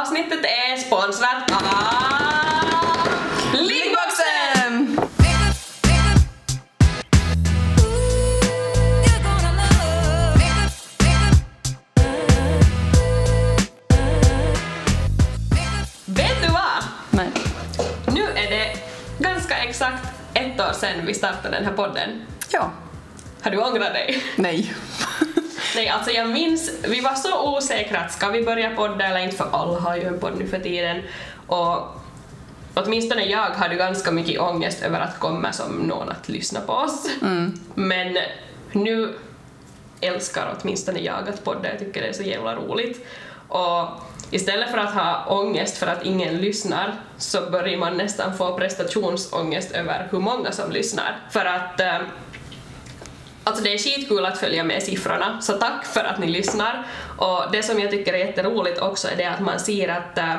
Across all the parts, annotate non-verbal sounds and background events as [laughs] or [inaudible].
Avsnittet är sponsrat av Liggboxen! Vet du vad? Nej. Nu är det ganska exakt ett år sedan vi startade den här podden. Ja. Har du ångrat dig? Nej. Nej, alltså jag minns, vi var så osäkra att ska vi börja podda eller inte för alla har ju en podd nu för tiden och åtminstone jag hade ganska mycket ångest över att komma som någon att lyssna på oss. Men nu älskar åtminstone jag att podda, jag tycker det är så jävla roligt. Och istället för att ha ångest för att ingen lyssnar så börjar man nästan få prestationsångest över hur många som lyssnar. För att eh, Alltså det är skitkul att följa med siffrorna, så tack för att ni lyssnar. Och det som jag tycker är jätteroligt också är det att man ser att äh,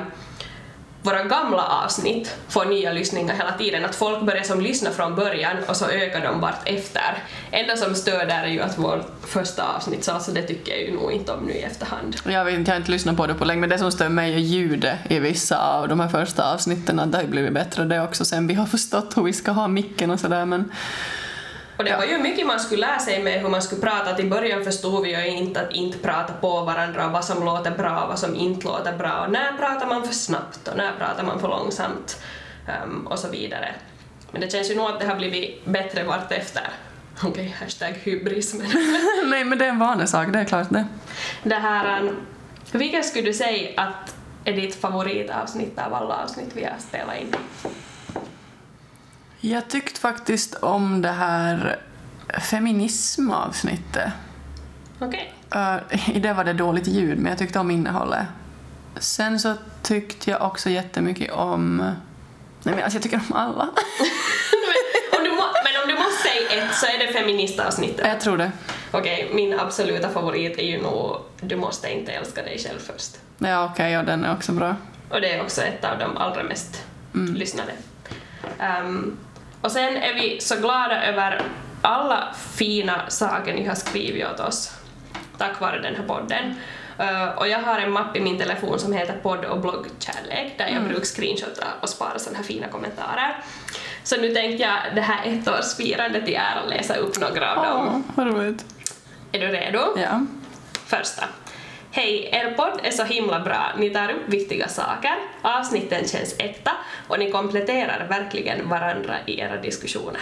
våra gamla avsnitt får nya lyssningar hela tiden, att folk börjar som lyssna från början och så ökar de vart efter. Enda som stör där är ju att vårt första avsnitt, så alltså det tycker jag ju nog inte om nu i efterhand. Jag, vet, inte, jag har inte lyssnat på det på länge, men det som stör mig är ljudet i vissa av de här första avsnitten. Det har ju blivit bättre det också sen vi har förstått hur vi ska ha micken och sådär, men och det var ju mycket man skulle lära sig med hur man skulle prata. Till början förstod vi ju inte att inte prata på varandra och vad som låter bra och vad som inte låter bra. Och när pratar man för snabbt och när pratar man för långsamt um, och så vidare. Men det känns ju nog att det har blivit bättre vartefter. Okej, okay, hashtag hybris. Men [laughs] nej, men det är en vanesak, det är klart det. det här, um, vilka skulle du säga att är ditt favoritavsnitt av alla avsnitt vi har spelat in? Jag tyckte faktiskt om det här feminismavsnittet. Okej. Uh, I det var det dåligt ljud, men jag tyckte om innehållet. Sen så tyckte jag också jättemycket om... Nej men alltså jag tycker om alla. men, [laughs] om du må, men om du måste säga ett så är det feministavsnittet. Jag tror det. Okej, min absoluta favorit är ju nog Du måste inte älska dig själv först. Ja okej, okay, och den är också bra. Och det är också ett av de allra mest mm. lyssnade. Um, och sen är vi så glada över alla fina saker ni har skrivit åt oss tack vare den här podden. Uh, och jag har en mapp i min telefon som heter podd och bloggkärlek där jag mm. brukar screenshotta och spara sådana här fina kommentarer. Så nu tänkte jag det här ettårsfirandet i ära läsa upp några av dem. Vad roligt. Är du redo? Ja. Första. Hej, er podd är så himla bra. Ni tar upp viktiga saker, avsnitten känns äkta och ni kompletterar verkligen varandra i era diskussioner.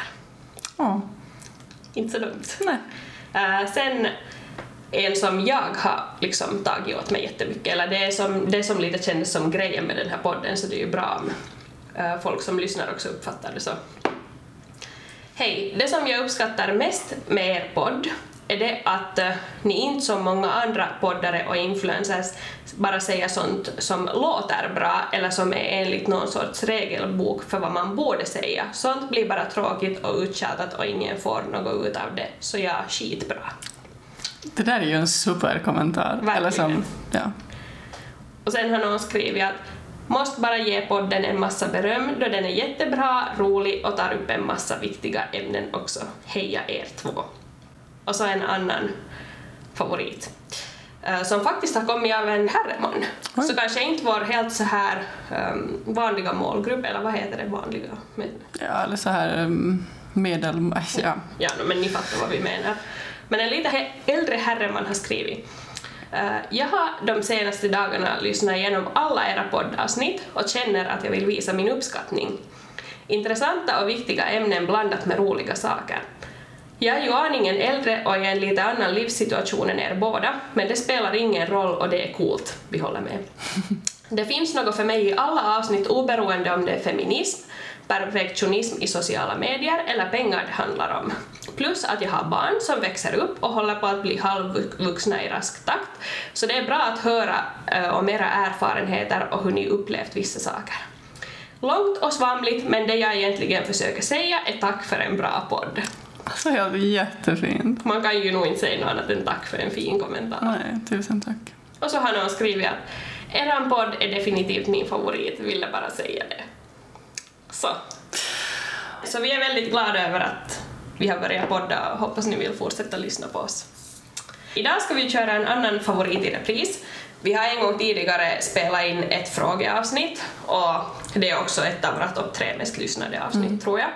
Ja. Inte så dumt. Nej. Uh, sen en som jag har liksom tagit åt mig jättemycket, eller det är som, det som lite kändes som grejen med den här podden, så det är ju bra om uh, folk som lyssnar också uppfattar det så. Hej, det som jag uppskattar mest med er podd är det att uh, ni inte som många andra poddare och influencers bara säger sånt som låter bra eller som är enligt någon sorts regelbok för vad man borde säga. Sånt blir bara tråkigt och uttjatat och ingen får något ut av det, så ja, skitbra. Det där är ju en superkommentar. Verkligen. Eller som, ja. Och sen har någon skrivit att måste bara ge podden en massa beröm då den är jättebra, rolig och tar upp en massa viktiga ämnen också. Heja er två! Och så en annan favorit uh, som faktiskt har kommit av en herreman. Oj. Så kanske inte vår helt så här um, vanliga målgrupp, eller vad heter det vanliga? Men, ja, eller så här um, medel... Ja. ja, men ni fattar vad vi menar. Men en lite äldre herreman har skrivit Uh, jag har de senaste dagarna lyssnat igenom alla era poddavsnitt och känner att jag vill visa min uppskattning. Intressanta och viktiga ämnen blandat med roliga saker. Jag är ju aningen äldre och i en lite annan livssituation än er båda, men det spelar ingen roll och det är coolt. Vi håller med. [laughs] Det finns något för mig i alla avsnitt oberoende om det är feminism, perfektionism i sociala medier eller pengar det handlar om. Plus att jag har barn som växer upp och håller på att bli halvvuxna i rask takt, så det är bra att höra uh, om era erfarenheter och hur ni upplevt vissa saker. Långt och svamligt, men det jag egentligen försöker säga är tack för en bra podd. [laughs] Så helt jättefint. Man kan ju nog inte säga något annat än tack för en fin kommentar. Nej, tusen tack. Och så har någon skrivit att eran podd är definitivt min favorit, ville bara säga det. Så. Så vi är väldigt glada över att vi har börjat podda och hoppas ni vill fortsätta lyssna på oss. Idag ska vi köra en annan favorit i repris. Vi har en gång tidigare spelat in ett frågeavsnitt och det är också ett av våra topp tre mest lyssnade avsnitt tror jag.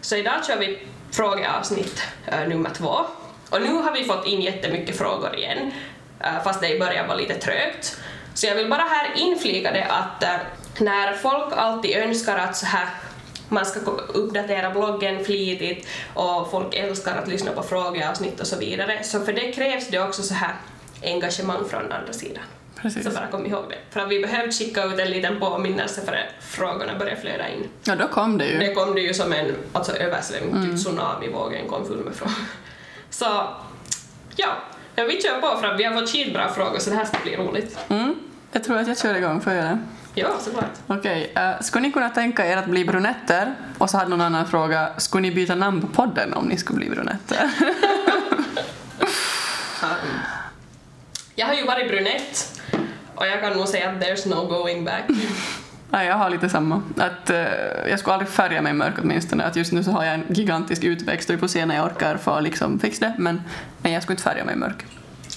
Så idag kör vi frågeavsnitt uh, nummer två. Och nu har vi fått in jättemycket frågor igen, uh, fast det i början var lite trögt. Så jag vill bara här inflika det att uh, när folk alltid önskar att så här man ska uppdatera bloggen flitigt och folk älskar att lyssna på frågeavsnitt och så vidare. Så för det krävs det också så här engagemang från andra sidan. Precis. Så bara kom ihåg det. För att vi behövde skicka ut en liten påminnelse för att frågorna började flöda in. Ja, då kom det ju. Det kom det ju som en alltså, översvämning, typ tsunamivågen kom full med frågor. [laughs] Så ja, ja, vi kör på för att vi har fått skitbra frågor så det här ska bli roligt. Mm. Jag tror att jag kör igång, får jag det? Ja, såklart. Okej, eh, skulle ni kunna tänka er att bli brunetter? Och så hade någon annan fråga, skulle ni byta namn på podden om ni skulle bli brunetter? [laughs] Jag har ju varit brunett och jag kan nog säga att there's no going back. [laughs] Nej, jag har lite samma. Att, eh, jag skulle aldrig färga mig mörk åtminstone. Att just nu så har jag en gigantisk utväxt och vi får se när jag orkar få liksom fixa det. Men nej, jag skulle inte färga mig mörk.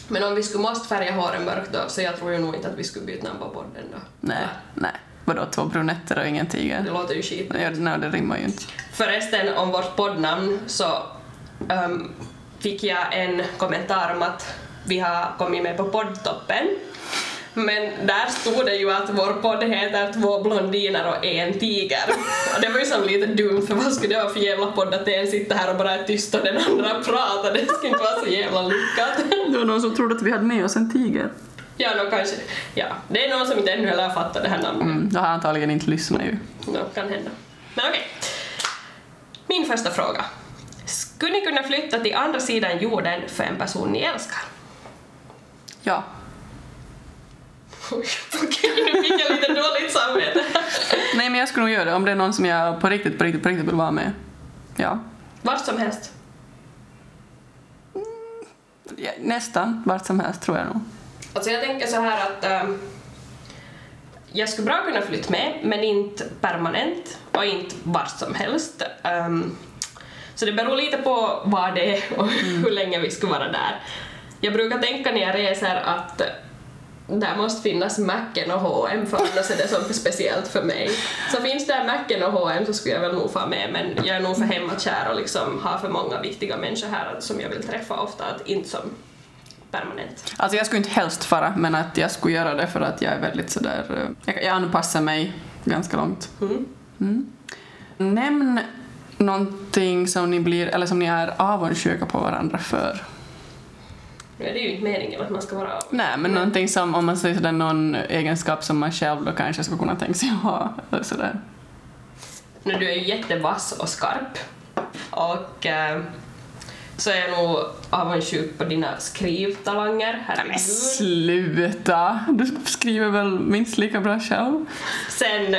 Men om vi skulle måste färga håren mörkt då, så jag tror ju nog inte att vi skulle byta namn på podden då. Nej, nej. Vadå, två brunetter och ingen Det tiger? låter ju skit. Ja, nej, det rimmar ju inte. Förresten, om vårt poddnamn så um, fick jag en kommentar om att vi har kommit med på poddtoppen. Men där stod det ju att vår podd heter Två blondiner och en tiger. Och det var ju som lite dumt, för vad skulle det vara för jävla podd att en sitter här och bara är tyst och den andra pratar? Det skulle inte vara så jävla lyckat. Det var någon som trodde att vi hade med oss en tiger. Ja, då kanske, ja, det är någon som inte ännu heller har fattat det här namnet. Mm, då har antagligen inte lyssnat ju. No, kan hända. Men okej. Min första fråga. Skulle ni kunna flytta till andra sidan jorden för en person ni älskar? Ja. Okej, nu fick jag lite dåligt samvete. Nej, men jag skulle nog göra det om det är någon som jag på riktigt, på riktigt, på riktigt vill vara med. Ja. Vart som helst. ja nästan vart som helst tror jag nog. Alltså jag tänker så här att ehm, jag skulle bra kunna flytta med, men inte permanent och inte vart som helst. Ehm, så det beror lite på vad det är och hur länge vi ska vara där. Jag brukar tänka när jag reser att där måste finnas Macken och H&M för annars är det som för speciellt för mig. Så finns där Macken och H&M så skulle jag väl nog få med men jag är nog för hemmakär och liksom har för många viktiga människor här som jag vill träffa ofta, att inte som permanent. Alltså jag skulle inte helst fara, men att jag skulle göra det för att jag är väldigt sådär... eh, Jag, jag anpassar mig ganska långt. Mm. Mm. Nämn någonting som ni blir, eller som ni är avundsjuka på varandra för. Nu är det ju inte meningen att man ska vara Nej, men någonting som, om man säger sådär, någon egenskap som man själv då kanske skulle kunna tänka sig ha. Eller sådär. Nu, du är ju jättevass och skarp. Och eh, så är jag nog avundsjuk på dina skrivtalanger. Men Herregud. sluta! Du skriver väl minst lika bra själv? Sen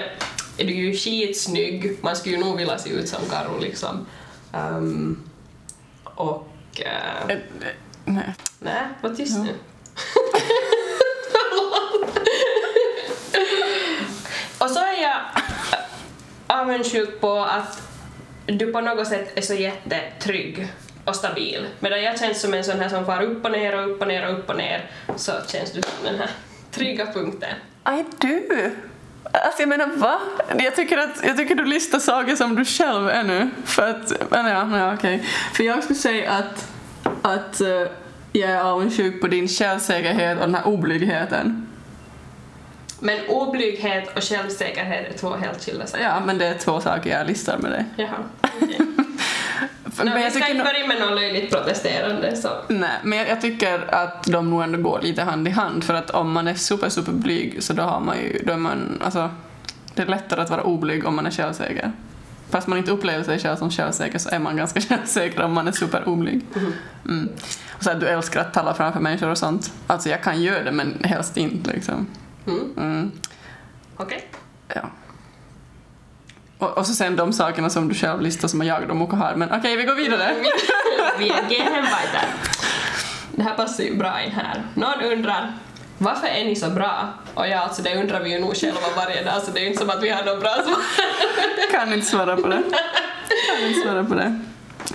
är du ju skitsnygg. Man skulle ju nog vilja se ut som Karo liksom. Ehm, och... Eh, eh, Nej. nej, var tyst Ja. nu. [laughs] och så är jag avundsjuk på att du på något sätt är så jättetrygg och stabil. Medan jag känns som en sån här som far upp och ner och upp och ner och upp och ner så känns du som den här trygga punkten. Aj, du! Alltså jag menar, va? Jag tycker, att, jag tycker du listar saker som du själv är nu. För att, men ja, ja okej. För jag skulle säga att, att eh, jag är avundsjuk på din självsäkerhet och den här oblygheten. Men oblyghet och självsäkerhet är två helt skilda saker. Ja, men det är två saker jag listar med dig. Jaha, [laughs] Nå, men vi jag ska inte börja med något löjligt protesterande så. Nej, men jag, jag tycker att de nog ändå går lite hand i hand för att om man är super, super blyg så då har man ju, då är man, alltså, det är lättare att vara oblyg om man är självsäker. Fast man inte upplever sig själv som självsäker så är man ganska [laughs] självsäker om man är super oblyg. Mm. Och så att du älskar att tala framför människor och sånt. Alltså jag kan göra det men helst inte liksom. Mm. Mm. Okej. Ja. Och, och så sen de sakerna som du själv listar som jag och Moka har. Men okej, vi går vidare. [laughs] Vi gehen weiter. Det här passar ju bra in här. Någon undrar varför är ni så bra? Och ja, alltså det undrar vi ju nog själva varje dag så det är ju inte som att vi har något bra svar. [laughs] Kan inte svara på det. Kan inte svara på det.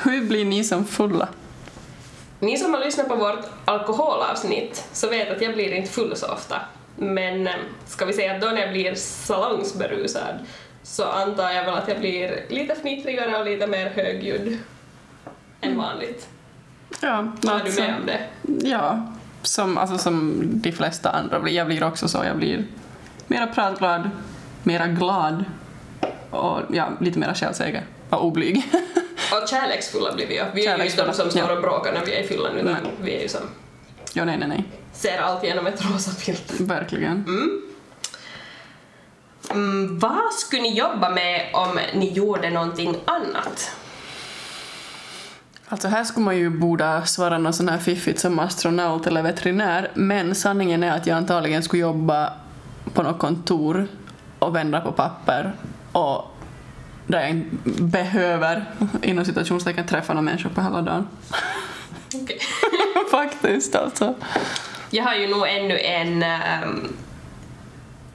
Hur blir ni som fulla? Ni som har lyssnat på vårt alkoholavsnitt så vet att jag blir inte full så ofta. Men eh, ska vi säga att då när jag blir salongsberusad så antar jag väl att jag blir lite fnittrigare och lite mer högljudd än vanligt. Ja, är du alltså- med om det? Ja, som, alltså, som de flesta andra. blir. Jag blir också så. Jag blir mera pratglad, mera glad och ja, lite mera självsäker och oblyg. [laughs] Och kärleksfulla blir vi ju. Vi är ju inte de som står och bråkar när vi är i Finland utan Nej. vi är ju som ja, nej, nej, nej. ser allt genom ett rosa filter. Verkligen. Mm, vad skulle ni jobba med om ni gjorde någonting annat? Alltså här skulle man ju borde svara något sån här fiffigt som astronaut eller veterinär, men sanningen är att jag antagligen skulle jobba på något kontor och vända på papper och där jag behöver inom citationstecken träffa någon människa på hela dagen. Okej. [laughs] Faktiskt alltså. Jag har ju nog ännu en, ehm,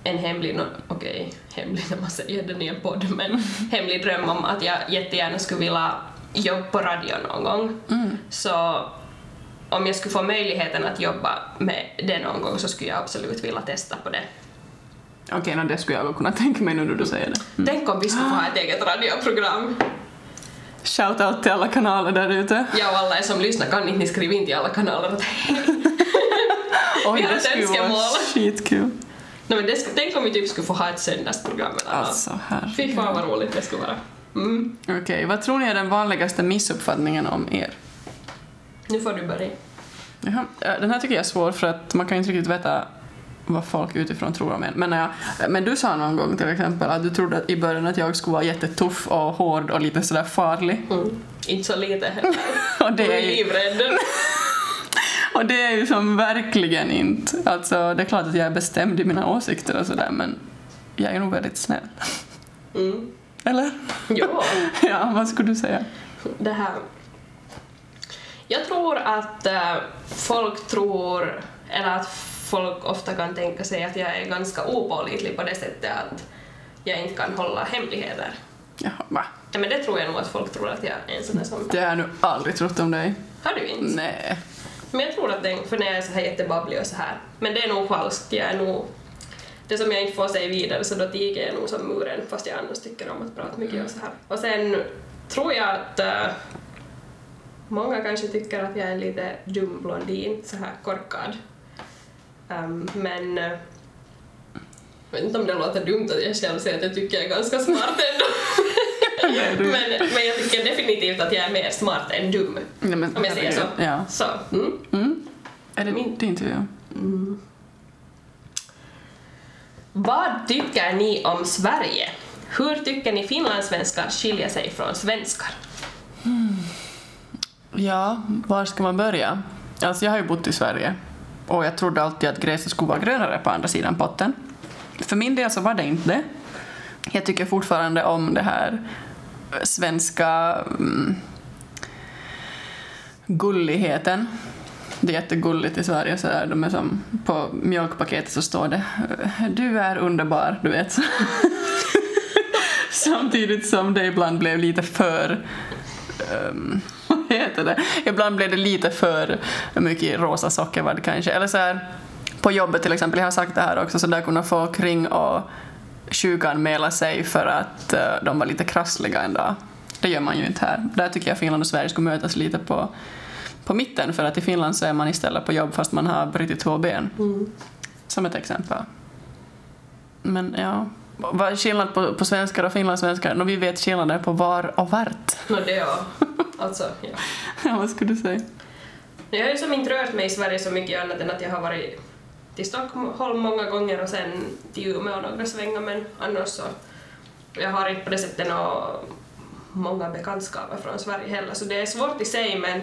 en hemlig, no, okej, hemlig när man säger den i en podd, men hemlig dröm om att jag jättegärna skulle vilja jobba på radio någon gång. Så om jag skulle få möjligheten att jobba med det någon gång så skulle jag absolut vilja testa på det. Okej, no, det skulle jag kunna tänka mig nu när du säger det. Tänk om vi skulle få ha ett eget radioprogram. Shout out till alla kanaler där ute. Jag och alla er som lyssnar kan inte ni skriva in till alla kanaler att hej. [laughs] Oj, det skulle vara skitkul. Nej, men det, tänk om vi typ skulle få ha ett söndagsprogram eller något. Alltså, Fy herregud. fan vad roligt det skulle vara. Mm. Okej, vad tror ni är den vanligaste missuppfattningen om er? Nu får du börja. Jaha, eh, den här tycker jag är svår för att man kan inte riktigt veta vad folk utifrån tror om en. Men, när jag, men du sa någon gång till exempel att du trodde att i början att jag skulle vara jättetuff och hård och lite sådär farlig. Mm. Inte så lite heller. [laughs] Och det, är är ju, livrädd. [laughs] och det är ju som verkligen inte. Alltså det är klart att jag är bestämd i mina åsikter och sådär men jag är nog väldigt snäll. Mm. Eller? Ja, [laughs] Ja, vad skulle du säga? det här. Jag tror att eh, folk tror, eller att folk ofta kan tänka sig att jag är ganska opålitlig på det sättet att jag inte kan hålla hemligheter. Jaha, va? Ja, men det tror jag nog att folk tror att jag är en sån där som... Det har jag nu aldrig trott om dig. Har du inte? Nej. Men jag tror att det, för när jag är så här jättebabblig och så här. Men det är nog falskt, jag är nog... Det som jag inte får säga vidare så då tiger jag nog som muren fast jag annars tycker om att prata mycket och så här. Och sen tror jag att äh, många kanske tycker att jag är lite dum blondin, så här korkad. Ehm, men äh, jag vet inte om det låter dumt att jag själv säger att jag tycker jag är ganska smart ändå. Men, men jag tycker definitivt att jag är mer smart än dum. Nej, men, Om jag säger så. Ja. Så, mm. Mm. Är det Min- din tur? Ja? Vad tycker ni om Sverige? Hur tycker ni finlandssvenskar skiljer sig från svenskar? Hmm. Ja, var ska man börja? Alltså jag har ju bott i Sverige och jag trodde alltid att gräset skulle vara grönare på andra sidan potten. För min del så var det inte det. Jag tycker fortfarande om det här svenska mm, gulligheten. Det är jättegulligt i Sverige, så där, de är som, på mjölkpaketet så står det “Du är underbar”, du vet. [laughs] Samtidigt som det ibland blev lite för um, [laughs] vad heter det? Ibland blev det lite för mycket rosa sockervadd kanske. Eller så här, på jobbet till exempel, jag har sagt det här också, så där kunde folk ringa och sjukanmäla sig för att uh, de var lite krassliga en dag. Det gör man ju inte här. Där tycker jag Finland och Sverige skulle mötas lite på, på mitten, för att i Finland så är man istället på jobb fast man har brutit två ben. Som ett exempel. Men ja, vad är skillnad på, på svenskar och finlandssvenskar? Nå, vi vet skillnader på var och vart. Nå det ja. Alltså, ja. [laughs] Ja, vad skulle du säga? Jag har ju som inte rört mig i Sverige så mycket annat än att jag har varit till Stockholm många gånger och sen till Umeå några svängar men annars så jag har inte på det sättet nå många bekantskaper från Sverige heller så det är svårt i sig men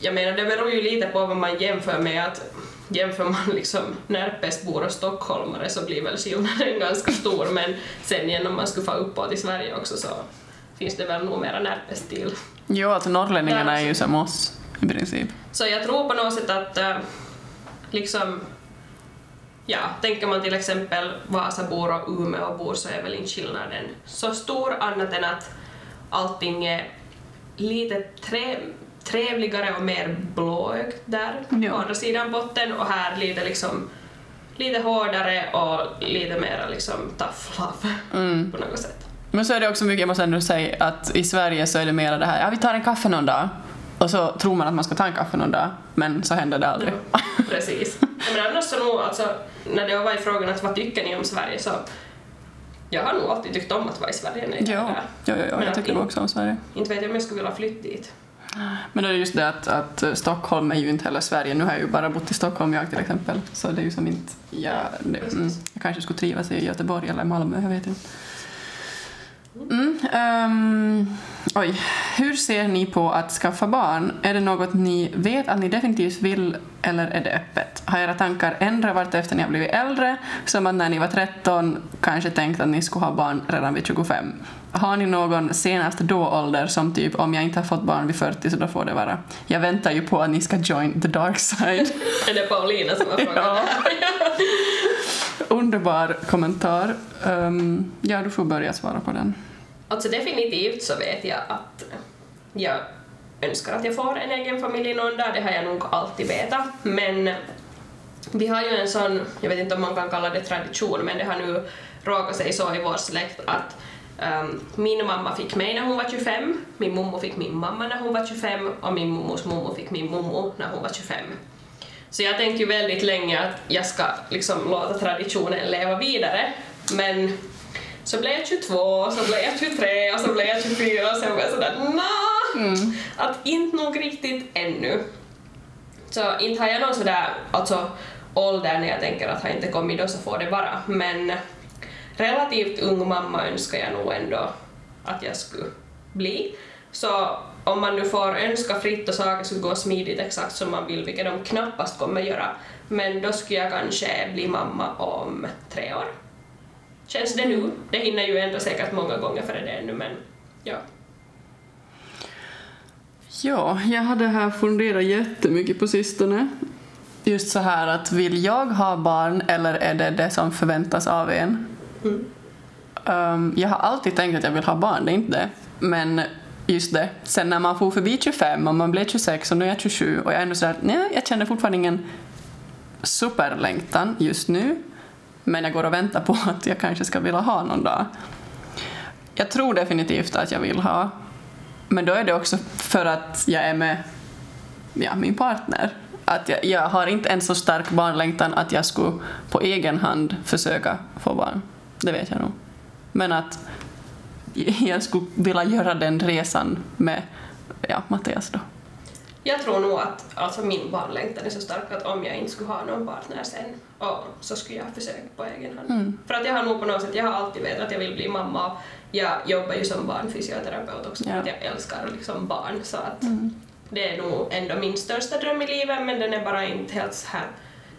jag menar det beror ju lite på vad man jämför med att jämför man [laughs] liksom Närpesbor och stockholmare så blir väl skillnaden [laughs] ganska stor men sen igen om man skulle få uppåt i Sverige också så finns det väl nog mera Närpes-stil. Jo, alltså norrlänningarna är ju som oss i princip. Så jag tror på något sätt att äh, liksom Ja, tänker man till exempel Vasabor och Umeåbor så är väl inte skillnaden så stor annat än att allting är lite trä, trevligare och mer blåögt där Ja. på andra sidan botten och här lite liksom lite hårdare och lite mer liksom tough love Mm. på något sätt. Men så är det också mycket, jag måste ändå säga, att i Sverige så är det mer det här, ja vi tar en kaffe någon dag. Och så tror man att man ska ta en kaffe någon dag, men så händer det aldrig. Precis. Men annars så nog, alltså, när det var i frågan att vad tycker ni om Sverige så jag har nog alltid tyckt om att vara i Sverige när jag är Ja, där. ja, ja, ja Men jag tycker in- också om Sverige. Inte vet jag om jag skulle vilja flytta dit. Men det är just det att, att Stockholm är ju inte heller Sverige. Nu har jag ju bara bott i Stockholm jag till exempel. Så det är ju som inte... Ja, det, mm, jag kanske skulle trivas i Göteborg eller Malmö, jag vet inte. Mm, ehm, oj. Hur ser ni på att skaffa barn? Är det något ni vet att ni definitivt vill eller är det öppet? Har era tankar ändrat vart efter ni har blivit äldre? Som att när ni var 13 kanske tänkt att ni skulle ha barn redan vid 25? Har ni någon senast då-ålder som typ om jag inte har fått barn vid 40 så då får det vara? Jag väntar ju på att ni ska join the dark side. [laughs] Är det Paulina som har [laughs] frågat Ja. Underbar kommentar. Ehm, ja, du får börja svara på den. Alltså definitivt så vet jag att jag önskar att jag får en egen familj någon dag, det har jag nog alltid vetat. Men vi har ju en sån, jag vet inte om man kan kalla det tradition, men det har nu råkat sig så i vår släkt att um, min mamma fick mig när hon var 25, min mommo fick min mamma när hon var 25 och min mommos mommo fick min mommo när hon var 25. Så jag tänkte ju väldigt länge att jag ska liksom låta traditionen leva vidare, men så blev jag 22, så blev jag 23 och så blev jag 24 och sen var jag sådär nah, att inte nog riktigt ännu. Så inte har jag någon sådär alltså, ålder när jag tänker att har inte kommit då så får det vara, men relativt ung mamma önskar jag nog ändå att jag skulle bli. Så om man nu får önska fritt och saker skulle gå smidigt exakt som man vill, vilket de knappast kommer göra, men då skulle jag kanske bli mamma om tre år. Känns det nu? Det hinner ju ändå säkert många gånger före det ännu, men ja. Ja, jag hade här funderat jättemycket på sistone. Just så här att vill jag ha barn eller är det det som förväntas av en? Mm. Um, jag har alltid tänkt att jag vill ha barn, det är inte det. Men just det, sen när man får förbi 25 och man blir 26 och nu är jag 27 och jag är ändå sådär, nej, jag känner fortfarande ingen superlängtan just nu. Men jag går och väntar på att jag kanske ska vilja ha någon dag. Jag tror definitivt att jag vill ha. Men då är det också för att jag är med ja, min partner. Att jag, jag har inte en så stark barnlängtan att jag skulle på egen hand försöka få barn. Det vet jag nog. Men att [laughs] jag skulle vilja göra den resan med ja, Mattias då. Jag tror nog att alltså min barnlängtan är så stark att om jag inte skulle ha någon partner sen och så skulle jag försöka på egen hand. Mm. För att jag har nog på något sätt, jag har alltid vetat att jag vill bli mamma och jag jobbar ju som barnfysioterapeut också för Ja. att jag älskar liksom barn så att Mm. det är nog ändå min största dröm i livet men den är bara inte helt så här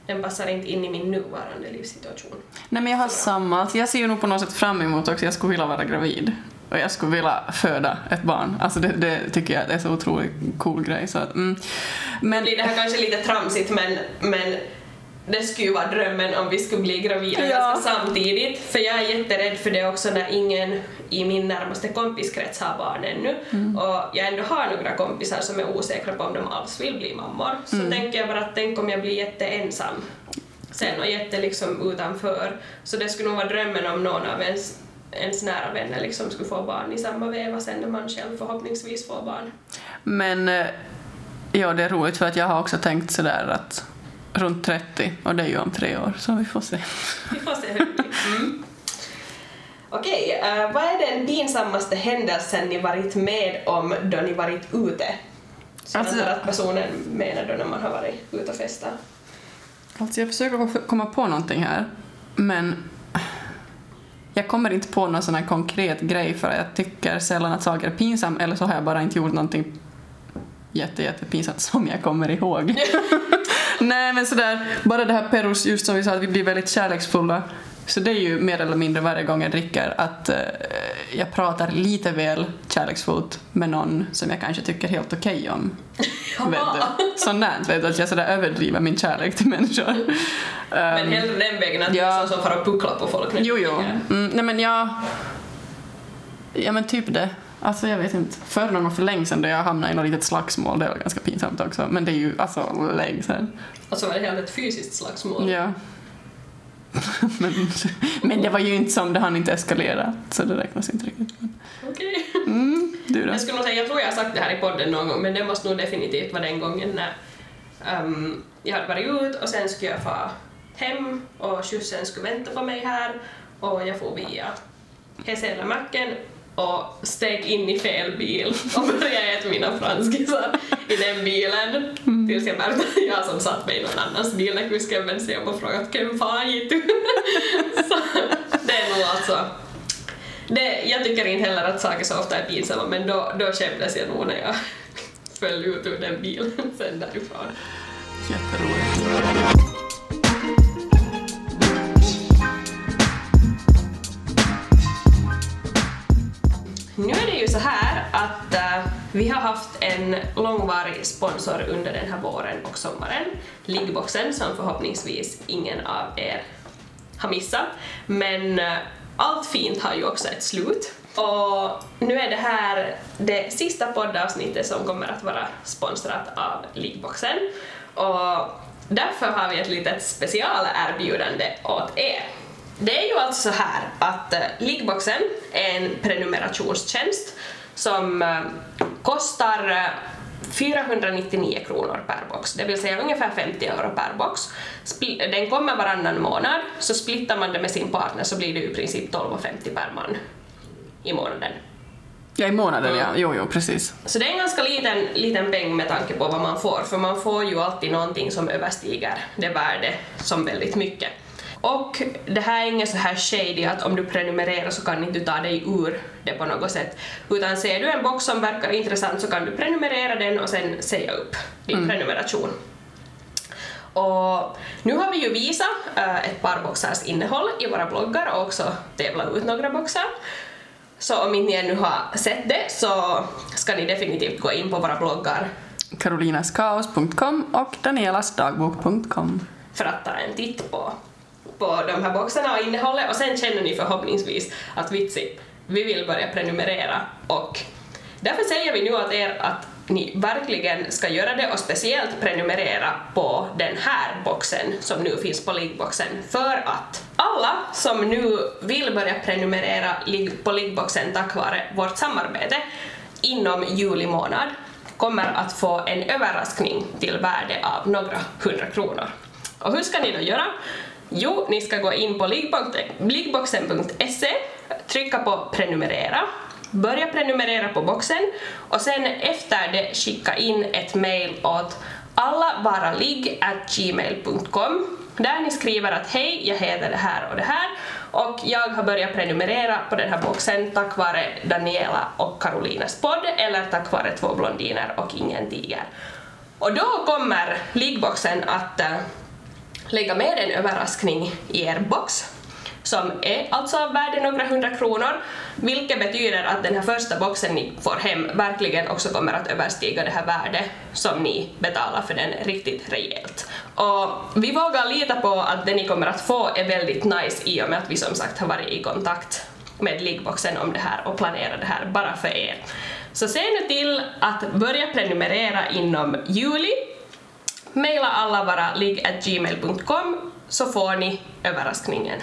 den passar inte in i min nuvarande livssituation. Nej men jag har samma, alltså jag ser ju nog på något sätt fram emot också, jag skulle vilja vara gravid. Och jag skulle vilja föda ett barn. Alltså det, det tycker jag är så otroligt cool grej. Så att, mm. Men det här kanske lite tramsigt men, men det skulle ju vara drömmen om vi skulle bli gravida Ja. ganska samtidigt. För jag är jätterädd för det också när ingen i min närmaste kompiskrets har barn ännu. Mm. Och jag ändå har några kompisar som är osäkra på om de alls vill bli mammor. Så Mm. tänker jag bara att tänk om jag blir jätteensam sen och jätte liksom utanför. Så det skulle nog vara drömmen om någon av ens, ens nära vänner liksom skulle få barn i samma veva sen när man själv förhoppningsvis får barn. Men eh, ja, det är roligt för att jag har också tänkt sådär att runt 30 och det är ju om tre år så vi får se. Vi får se hur det blir. [laughs] Mm. Okej, eh, vad är den pinsammaste händelsen ni varit med om då ni varit ute? Så alltså, att personen menar då när man har varit ute och festat. Alltså jag försöker komma på någonting här men jag kommer inte på någon sån här konkret grej för jag tycker sällan att saker är pinsamt eller så har jag bara inte gjort någonting jätte, jättepinsamt [laughs] som jag kommer ihåg. [laughs] Nej men sådär, bara det här Perus, just som vi sa att vi blir väldigt kärleksfulla. Så det är ju mer eller mindre varje gång jag dricker att eh, jag pratar lite väl kärleksfullt med någon som jag kanske tycker helt okej om. [laughs] vet du? Sånt vet du, att jag sådär överdriver min kärlek till människor. Men Um, hellre den vägen att ja. ja. som far och pucklar på folk. nu. Jo, jo. Mm, nej men jag... Ja men typ det. Alltså jag vet inte. För någon gång för länge sedan då jag hamnade i något litet slagsmål, det var ganska pinsamt också. Men det är ju alltså länge sedan. Och så var det helt ett fysiskt slagsmål. Ja. Men, men det var ju inte som det hann inte eskalera, så det räknas inte riktigt. Okej. Mm, du då? Jag skulle nog säga, jag tror jag har sagt det här i podden någon gång, men det måste nog definitivt vara den gången när ehm, jag hade varit ut och sen skulle jag få hem och skjutsen skulle vänta på mig här och jag får via Hesela-macken och steg in i fel bil och började äta mina franskisar i den bilen tills jag märkte att jag som satt mig i någon annans bil när kusken vände sig om och frågade vem fan gick du? [laughs] Så det är nog alltså det, jag tycker inte heller att saker så ofta är pinsamma men då, då skämdes jag nog när jag [laughs] föll ut ur den bilen [laughs] sen därifrån. Jätteroligt. Nu är det ju så här att äh, vi har haft en långvarig sponsor under den här våren och sommaren, Liggboxen, som förhoppningsvis ingen av er har missat. Men äh, allt fint har ju också ett slut. Och nu är det här det sista poddavsnittet som kommer att vara sponsrat av Liggboxen. Och därför har vi ett litet specialerbjudande åt er. Det är ju alltså så här att uh, Liggboxen är en prenumerationstjänst som uh, kostar uh, 499 kronor per box, det vill säga ungefär 50 euro per box. Den kommer varannan månad, så splittar man det med sin partner så blir det i princip 12,50 per man i månaden. Ja, i månaden, Mm. ja. Jo, jo, precis. Så det är en ganska liten, liten peng med tanke på vad man får, för man får ju alltid någonting som överstiger det värde som väldigt mycket. Och det här är inget så här shady att om du prenumererar så kan inte du ta dig ur det på något sätt. Utan ser du en box som verkar intressant så kan du prenumerera den och sen säga upp din prenumeration. Och nu har vi ju visat äh, ett par boxars innehåll i våra bloggar och också tävlat ut några boxar. Så om inte ni ännu har sett det så ska ni definitivt gå in på våra bloggar karolinaskaos.com och danielasdagbok.com. för att ta en titt på, på de här boxarna och innehållet och sen känner ni förhoppningsvis att vitsi, vi vill börja prenumerera och därför säger vi nu åt er att ni verkligen ska göra det och speciellt prenumerera på den här boxen som nu finns på liggboxen för att alla som nu vill börja prenumerera på liggboxen tack vare vårt samarbete inom juli månad kommer att få en överraskning till värde av några hundra kronor. Och hur ska ni då göra? Jo, ni ska gå in på liggboxen.se, trycka på prenumerera, börja prenumerera på boxen och sen efter det skicka in ett mail åt allavaraligg.gmail.com där ni skriver att hej, jag heter det här och det här och jag har börjat prenumerera på den här boxen tack vare Daniela och Karolinas podd eller tack vare två blondiner och ingen tiger. Och då kommer liggboxen att eh, lägga med en överraskning i er box som är alltså av värde några hundra kronor, vilket betyder att den här första boxen ni får hem verkligen också kommer att överstiga det här värdet som ni betalar för den riktigt rejält. Och vi vågar lita på att det ni kommer att få är väldigt nice i och med att vi som sagt har varit i kontakt med liggboxen om det här och planerat det här bara för er. Så se nu till att börja prenumerera inom juli Maila allavaraligg.gmail.com så får ni överraskningen.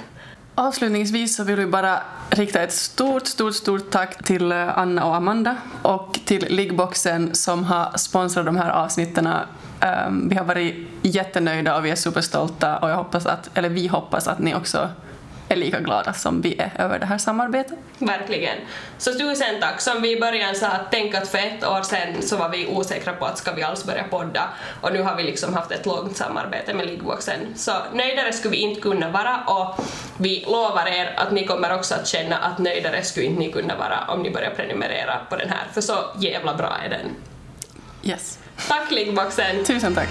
Avslutningsvis så vill vi bara rikta ett stort, stort, stort tack till eh, Anna och Amanda och till Liggboxen som har sponsrat de här avsnitten. Um, vi har varit jättenöjda och vi är superstolta och jag hoppas att, eller vi hoppas att ni också är lika glada som vi är över det här samarbetet. Verkligen. Så tusen tack. Som vi i början sa, tänk att för ett år sedan så var vi osäkra på att ska vi alls börja podda och nu har vi liksom haft ett långt samarbete med Liggboxen. Så nöjdare skulle vi inte kunna vara och vi lovar er att ni kommer också att känna att nöjdare skulle inte ni kunna vara om ni börjar prenumerera på den här, för så jävla bra är den. Yes. Tack Liggboxen! Tusen tack.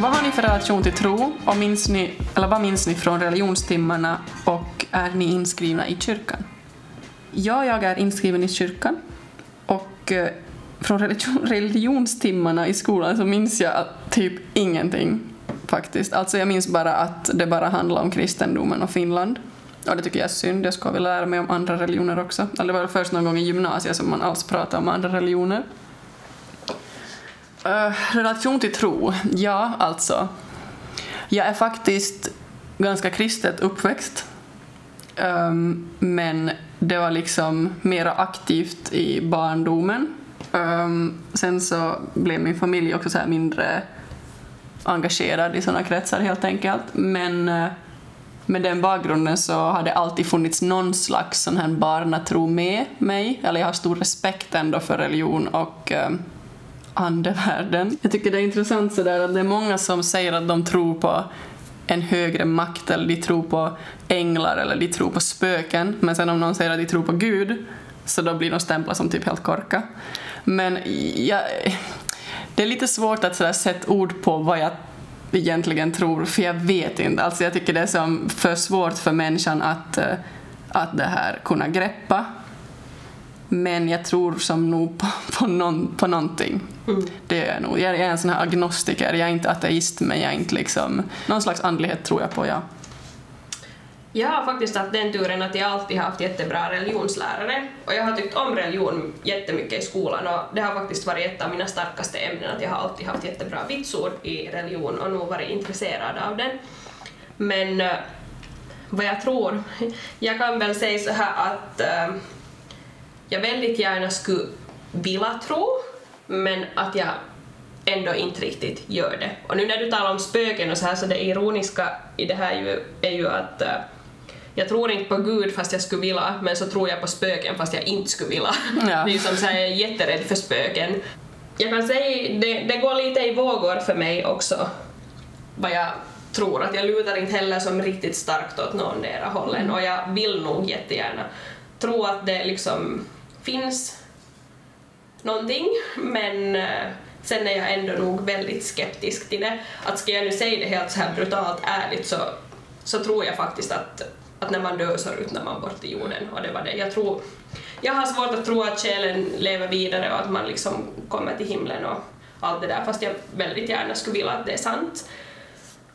Vad har ni för relation till tro? Och minns ni, eller vad minns ni från religionstimmarna och är ni inskrivna i kyrkan? Ja, jag är inskriven i kyrkan och eh, från religion, [laughs] religionstimmarna i skolan så minns jag typ ingenting faktiskt. Alltså jag minns bara att det bara handlar om kristendomen och Finland. Och det tycker jag är synd, jag skulle vilja lära mig om andra religioner också. Eller det var väl först någon gång i gymnasiet som man alls pratade om andra religioner. Uh, relation till tro? Ja, alltså. Jag är faktiskt ganska kristet uppväxt. Um, men det var liksom mera aktivt i barndomen. Um, sen så blev min familj också så mindre engagerad i sådana kretsar helt enkelt. Men uh, med den bakgrunden så har det alltid funnits någon slags sån här barnatro med mig. Eller jag har stor respekt ändå för religion och um, andevärlden. Jag tycker det är intressant sådär att det är många som säger att de tror på en högre makt eller de tror på änglar eller de tror på spöken. Men sen om någon säger att de tror på Gud så då blir de stämplade som typ helt korka. Men jag, det är lite svårt att sådär sätta ord på vad jag egentligen tror, för jag vet inte. Alltså jag tycker det är som för svårt för människan att, eh, att det här kunna greppa. Men jag tror som nog på, på, någon, på någonting. Mm. Det är jag nog. Jag är en sån här agnostiker, jag är inte ateist men jag är inte liksom... Någon slags andlighet tror jag på, ja. Jag har faktiskt haft den turen att jag alltid haft jättebra religionslärare och jag har tyckt om religion jättemycket i skolan och det har faktiskt varit ett av mina starkaste ämnen att jag har alltid haft jättebra vitsord i religion och nog varit intresserad av den. Men uh, vad jag tror, [laughs] jag kan väl säga så här att uh, jag väldigt gärna skulle vilja tro, men att jag ändå inte riktigt gör det. Och nu när du talar om spöken och så här så det ironiska i det här ju, är ju att uh, jag tror inte på Gud fast jag skulle vilja, men så tror jag på spöken fast jag inte skulle vilja. Ja. Det är som så här, jag är jätterädd för spöken. Jag kan säga, det, det går lite i vågor för mig också, vad jag tror. Att jag lutar inte heller som riktigt starkt åt någondera hållen och jag vill nog jättegärna tro att det liksom finns någonting, men eh, sen är jag ändå nog väldigt skeptisk till det. Att ska jag nu säga det helt så här brutalt ärligt så, så tror jag faktiskt att, att när man dör så ruttnar man bort i jorden och det var det. Jag tror, jag har svårt att tro att själen lever vidare och att man liksom kommer till himlen och allt det där, fast jag väldigt gärna skulle vilja att det är sant.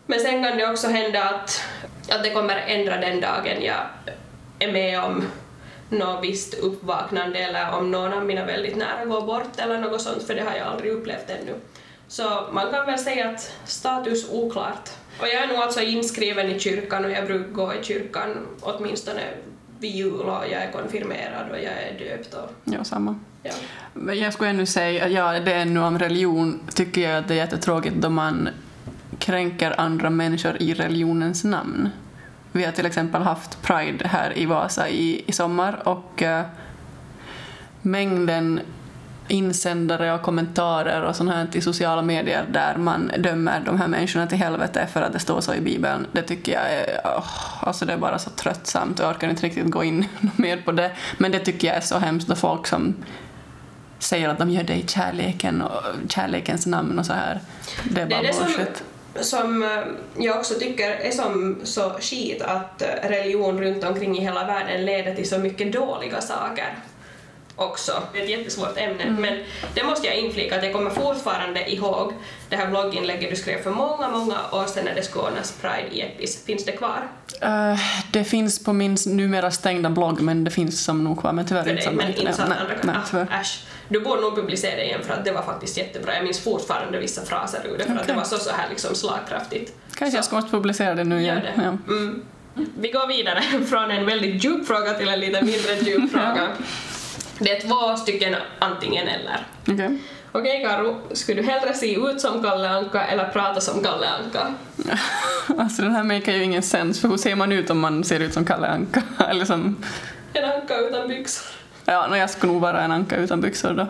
Men sen kan det också hända att, att det kommer ändra den dagen jag är med om något visst uppvaknande eller om någon av mina väldigt nära går bort eller något sånt, för det har jag aldrig upplevt ännu. Så man kan väl säga att status oklart. Och jag är nog alltså inskriven i kyrkan och jag brukar gå i kyrkan åtminstone vid jul och jag är konfirmerad och jag är döpt. Och... Ja, samma. Ja. Jag skulle ännu säga, ja, det är ännu om religion, tycker jag att det är jättetråkigt då man kränker andra människor i religionens namn. Vi har till exempel haft Pride här i Vasa i, i sommar och uh, mängden insändare och kommentarer och sånt här i sociala medier där man dömer de här människorna till helvete för att det står så i Bibeln, det tycker jag är, oh, alltså det är bara så tröttsamt och jag orkar inte riktigt gå in [laughs] mer på det. Men det tycker jag är så hemskt då folk som säger att de gör det i kärleken och kärlekens namn och så här. Det är bara det är bullshit. Som eh, jag också tycker är som så skit att eh, religion runt omkring i hela världen leder till så mycket dåliga saker också. Det är ett jättesvårt ämne, mm. men det måste jag inflika att jag kommer fortfarande ihåg det här blogginlägget du skrev för många, många år sedan när det skulle ordnas Pride i Epis. Finns det kvar? Uh, det finns på min numera stängda blogg, men det finns som nog kvar, men tyvärr inte som Men inte andra kan... Ah, äsch. Du borde nog publicera det igen för att det var faktiskt jättebra. Jag minns fortfarande vissa fraser ur det för okay. att det var så, så här liksom slagkraftigt. Kanske så. jag ska måste publicera det nu igen. Det. Ja. Mm. Vi går vidare [laughs] från en väldigt djup fråga till en lite mindre djup [laughs] fråga. Det är två stycken antingen eller. Okej. Okay. Okej okay, Karo, skulle du hellre se ut som Kalle Anka eller prata som Kalle Anka? [laughs] alltså den här makar ju ingen sens, för hur ser man ut om man ser ut som Kalle Anka? [laughs] eller som... En anka utan byxor. Ja, no, jag skulle nog vara en anka utan byxor då.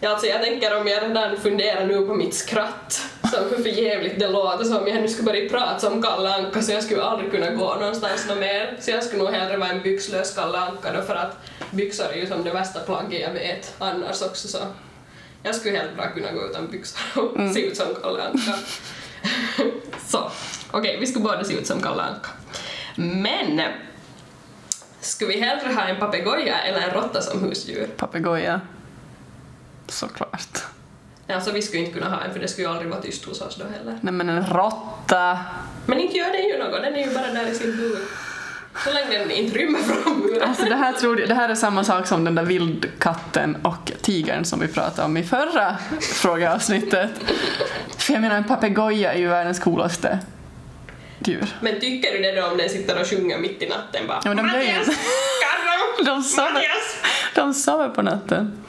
Ja, alltså jag tänker om jag redan funderar nu på mitt skratt, som hur förjävligt det låter, så om jag nu skulle börja prata som Kalle Anka så jag skulle aldrig kunna gå någonstans något mer. Så jag skulle nog hellre vara en byxlös Kalle Anka då för att byxor är ju som det värsta plagget jag vet annars också så jag skulle helt bra kunna gå utan byxor och mm. se ut som Kalle Anka. [laughs] så, okej, okay, vi skulle båda se ut som Kalle Anka. Men skulle vi hellre ha en papegoja eller en råtta som husdjur? Papegoja. Såklart. Alltså vi skulle inte kunna ha en för det skulle ju aldrig vara tyst hos oss då heller. Nej men en råtta! Men inte gör den ju något, den är ju bara där i sin bur. Så länge den inte rymmer från buren. Alltså det här, tror jag, det här är samma sak som den där vildkatten och tigern som vi pratade om i förra frågeavsnittet. För jag menar, en papegoja är ju världens coolaste djur. Men tycker du det då om den sitter och sjunger mitt i natten bara Ja, men de ju- Mattias! Karro! [laughs] De sover, de sover på natten.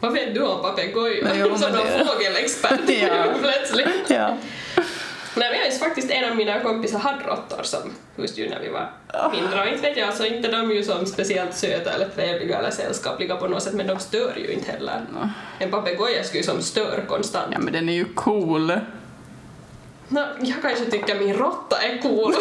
Vad [laughs] vet du om papegojor? Som någon fågelexpert [laughs] Ja. [laughs] plötsligt. Ja. Nej, men jag minns faktiskt en av mina kompisar hade råttor som husdjur när vi var mindre. Och inte vet jag, alltså inte de ju som speciellt söta eller trevliga eller sällskapliga på något sätt, men de stör ju inte heller. En papegoja skulle ju som stör konstant. ja, men den är ju cool. Nå, jag kanske tycker min råtta är cool.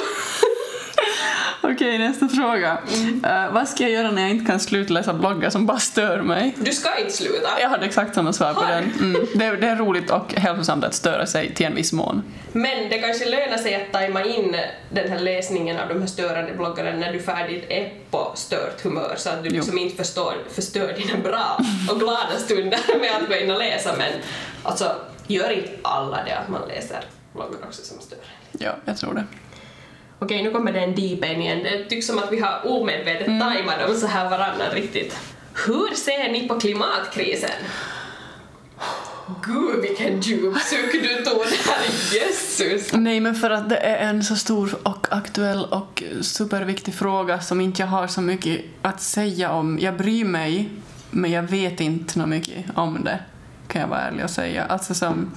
[laughs] Okej, nästa fråga. Eh, vad ska jag göra när jag inte kan sluta läsa bloggar som bara stör mig? Du ska inte sluta. Jag hade exakt samma svar på Har den. Mm. Det, är, det är roligt och hälsosamt att störa sig till en viss mån. Men det kanske lönar sig att tajma in den här läsningen av de här störande bloggarna när du färdigt är på stört humör så att du Jo. liksom inte förstår, förstör dina bra och glada stunder [laughs] med att gå in och läsa men alltså gör inte alla det att man läser bloggar också som stör. Ja, jag tror det. Okej, nu kommer det en deep end igen. Det tycks som att vi har omedvetet tajmat dem så här varannan riktigt. Hur ser ni på klimatkrisen? Gud vilken djup suck du tog där, jösses! Nej, men för att det är en så stor och aktuell och superviktig fråga som inte jag har så mycket att säga om. Jag bryr mig, men jag vet inte så mycket om det, kan jag vara ärlig och säga. Alltså som...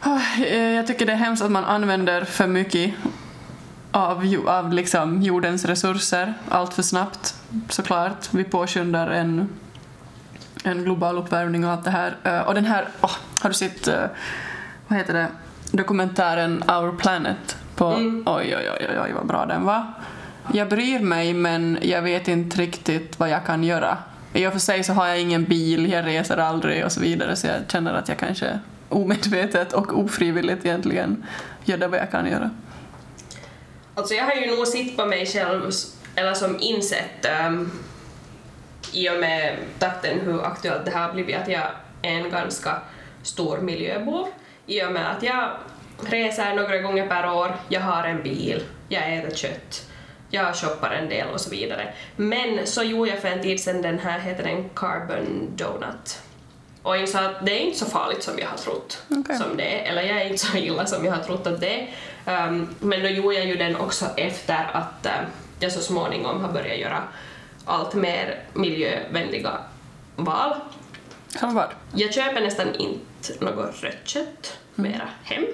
Ah, eh, Jag tycker det är hemskt att man använder för mycket av, av liksom jordens resurser allt för snabbt, såklart. Vi påskyndar en, en global uppvärmning och allt det här. Eh, Och den här, åh, har du sett, eh, vad heter det, dokumentären Our Planet? På, Mm. Oj, oj, oj, oj, oj, vad bra den var. Jag bryr mig, men jag vet inte riktigt vad jag kan göra. I och för sig så har jag ingen bil, jag reser aldrig och så vidare, så jag känner att jag kanske omedvetet och ofrivilligt egentligen gör det vad jag kan göra. Alltså jag har ju nog sett på mig själv, eller som insett um, i och med takten hur aktuellt det här har blivit att jag är en ganska stor miljöbov i och med att jag reser några gånger per år, jag har en bil, jag äter kött, jag shoppar en del och så vidare. Men så gjorde jag för en tid sedan den här, heter den Carbon Donut. Och insåg att det är inte så farligt som jag har trott Okej. som det är, eller jag är inte så illa som jag har trott att det är. Um, men då gjorde jag ju den också efter att uh, jag så småningom har börjat göra allt mer miljövänliga val. Som vad? Jag köper nästan inte något rött kött mera hem.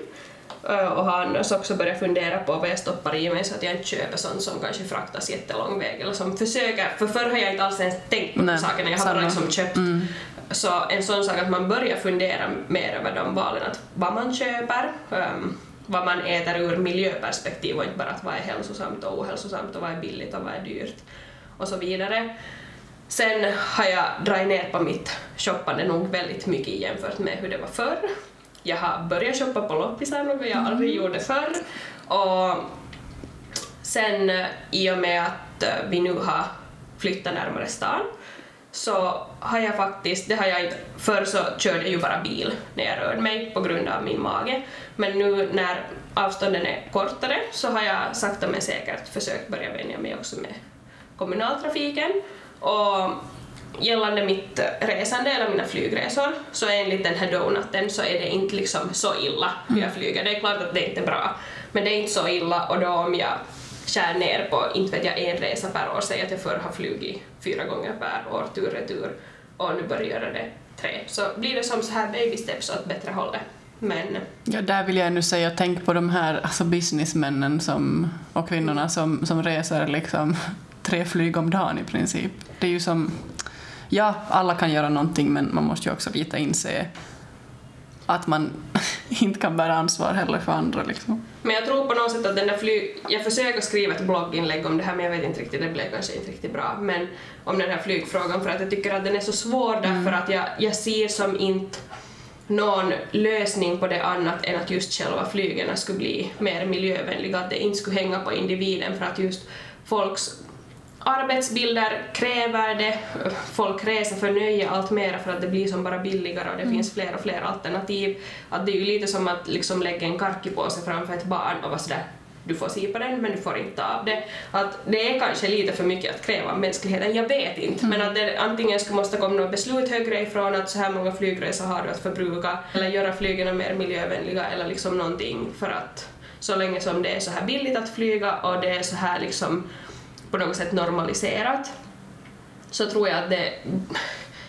Uh, och har annars också börjat fundera på vad jag stoppar i mig så att jag inte köper sånt som kanske fraktas jättelång väg eller som försöker, för förr har jag inte alls ens tänkt på Nej, sakerna, jag har bara liksom köpt. Så en sån sak att man börjar fundera mer över de valen, att vad man köper, um, vad man äter ur miljöperspektiv och inte bara att vad är hälsosamt och ohälsosamt och vad är billigt och vad är dyrt och så vidare. Sen har jag dragit ner på mitt shoppande nog väldigt mycket jämfört med hur det var förr. Jag har börjat shoppa på loppisar, något jag aldrig gjorde förr. Och sen i och med att eh, vi nu har flyttat närmare stan så har jag faktiskt, det har jag inte, förr så körde jag ju bara bil när jag rörde mig på grund av min mage, men nu när avstånden är kortare så har jag sakta men säkert försökt börja vänja mig också med kommunaltrafiken. Och gällande mitt resande eller mina flygresor så enligt den här donuten så är det inte liksom så illa hur jag flyger. Det är klart att det inte är bra, men det är inte så illa. Och då om jag skär ner på, inte vet jag, en resa per år, säg att jag förr har flugit fyra gånger per år tur och retur och nu börjar göra det tre, så blir det som så här baby steps åt bättre hållet. Men Ja, där vill jag ännu säga, tänk på de här alltså businessmännen som, och kvinnorna som, som reser liksom [laughs] tre flyg om dagen i princip. Det är ju som, ja, alla kan göra någonting men man måste ju också lite inse att man [laughs] inte kan bära ansvar heller för andra liksom. Men jag tror på något sätt att den där flyg... Jag försöker skriva ett blogginlägg om det här men jag vet inte riktigt, det blev kanske inte riktigt bra. Men om den här flygfrågan för att jag tycker att den är så svår därför att jag, jag ser som inte någon lösning på det annat än att just själva flygen skulle bli mer miljövänliga, att det inte skulle hänga på individen för att just folks arbetsbilder kräver det, folk reser för nöje allt mer för att det blir som bara billigare och det finns fler och fler alternativ. Att det är ju lite som att liksom lägga en karkipåse framför ett barn och vara sådär du får se på den men du får inte ta av det. Att det är kanske lite för mycket att kräva av mänskligheten, jag vet inte. Men att det antingen skulle måste komma något beslut högre ifrån att så här många flygresor har du att förbruka eller göra flygen mer miljövänliga eller liksom någonting för att så länge som det är så här billigt att flyga och det är så här liksom på något sätt normaliserat så tror jag att det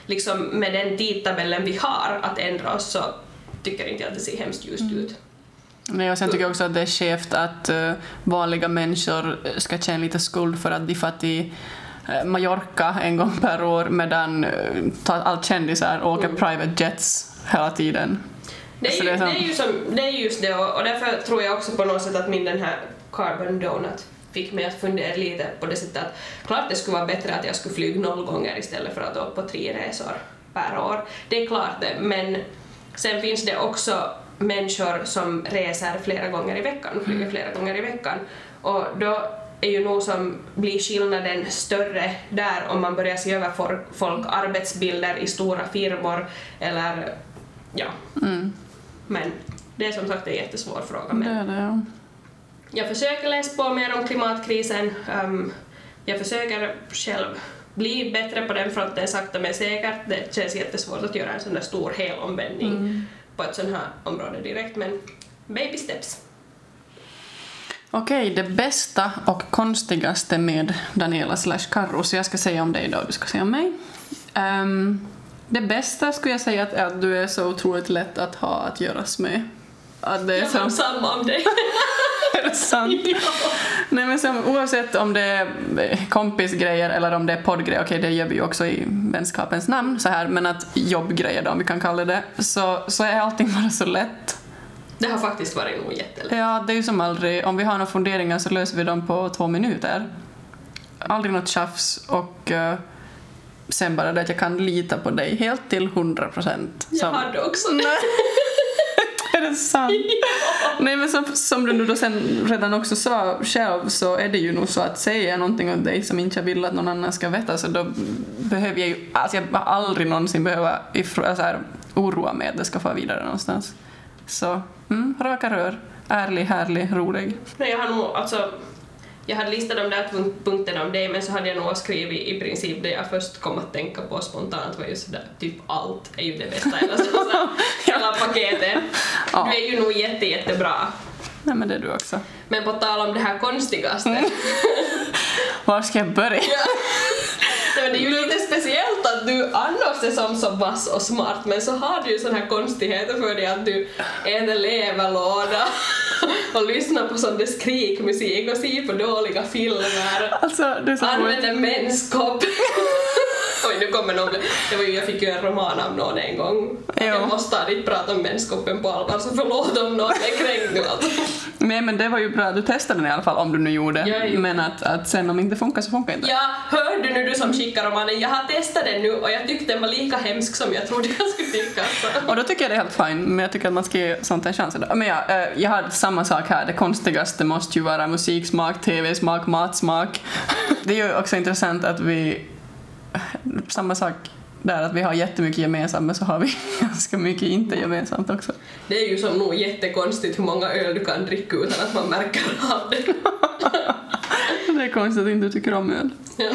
liksom med den tidtabellen vi har att ändra oss så tycker inte jag att det ser hemskt ljust ut. Nej, och sen tycker jag också att det är skevt att uh, vanliga människor ska känna lite skuld för att de får till uh, Mallorca en gång per år medan uh, allt kändisar åker mm. private jets hela tiden. Det är, ju, det, är som... det, är ju som, det är just det och, och därför tror jag också på något sätt att min den här carbon donut fick mig att fundera lite på det sättet att klart det skulle vara bättre att jag skulle flyga noll gånger istället för att åka på tre resor per år. Det är klart det, men sen finns det också människor som reser flera gånger i veckan, flyger mm. flera gånger i veckan och då är ju nog som blir skillnaden större där om man börjar se över folk arbetsbilder i stora firmor eller ja. Mm. Men det är som sagt en jättesvår fråga. Men... Det är det, ja. Jag försöker läsa på mer om klimatkrisen. Um, jag försöker själv bli bättre på den fronten sakta men säkert. Det känns jättesvårt att göra en sån där stor helomvändning mm. på ett sånt här område direkt, men baby steps. Okej, det bästa och konstigaste med Daniela slash Karro, så jag ska säga om dig då, du ska säga om mig. Um, det bästa skulle jag säga är att du är så otroligt lätt att ha att göras med. Att det är jag har samma om dig. [laughs] [laughs] är det sant? Ja. Nej men som, oavsett om det är kompisgrejer eller om det är poddgrejer, okej okay, det gör vi ju också i vänskapens namn så här, men att jobbgrejer då om vi kan kalla det, så, så är allting [laughs] bara så lätt. Det har faktiskt varit nog jättelätt. Ja, det är ju som aldrig, om vi har några funderingar så löser vi dem på två minuter. Aldrig något tjafs och uh, sen bara det att jag kan lita på dig helt till hundra procent. Jag hade också det. [laughs] är det sant? [laughs] Ja. Nej men som, som du då sen redan också sa själv så är det ju nog så att säger jag någonting om dig som inte jag vill att någon annan ska veta så då behöver jag ju, alltså jag aldrig någonsin behöva ifrå, så här, oroa mig att det ska få vidare någonstans. Så, mm, raka rör. Ärlig, härlig, rolig. Nej, jag har nog, alltså jag hade listat de där punkterna om dig men så hade jag nog skrivit i princip det jag först kom att tänka på spontant var just sådär typ allt är ju det bästa eller så, så [laughs] hela paketet. Ja. Du är ju nog jätte, jättebra. Nej men det är du också. Men på tal om det här konstigaste. Mm. [laughs] Var ska jag börja? Ja. Nej, det är ju lite speciellt att du annars är som så vass och smart men så har du ju såna här konstigheter för dig att du äter leverlåda [laughs] och lyssnar på sån där skrikmusik och ser på dåliga filmer. Alltså, det är så Använder menskopp. [laughs] Oj, nu kommer någon. Det var ju, jag fick ju en roman av någon en gång. Jo. Jag måste stadigt prata om menskoppen på allvar, så förlåt om någon är kränkt. Nej, men det var ju bra. Du testade den i alla fall, om du nu gjorde. Ja, men att, att sen om det inte funkar så funkar inte. Ja, hör du nu du som skickar romanen, jag har testat den nu och jag tyckte den var lika hemsk som jag trodde jag skulle tycka. Så. Och då tycker jag det är helt fine, men jag tycker att man ska ge sånt en chans. Men ja, eh, jag har samma sak här. Det konstigaste måste ju vara musiksmak, tv-smak, matsmak. [laughs] Det är ju också intressant att vi [laughs] samma sak där att vi har jättemycket gemensamt men så har vi [laughs] ganska mycket inte gemensamt också. Det är ju som nog jättekonstigt hur många öl du kan dricka utan att man märker av det. [laughs] det är konstigt att inte du tycker om öl. Ja.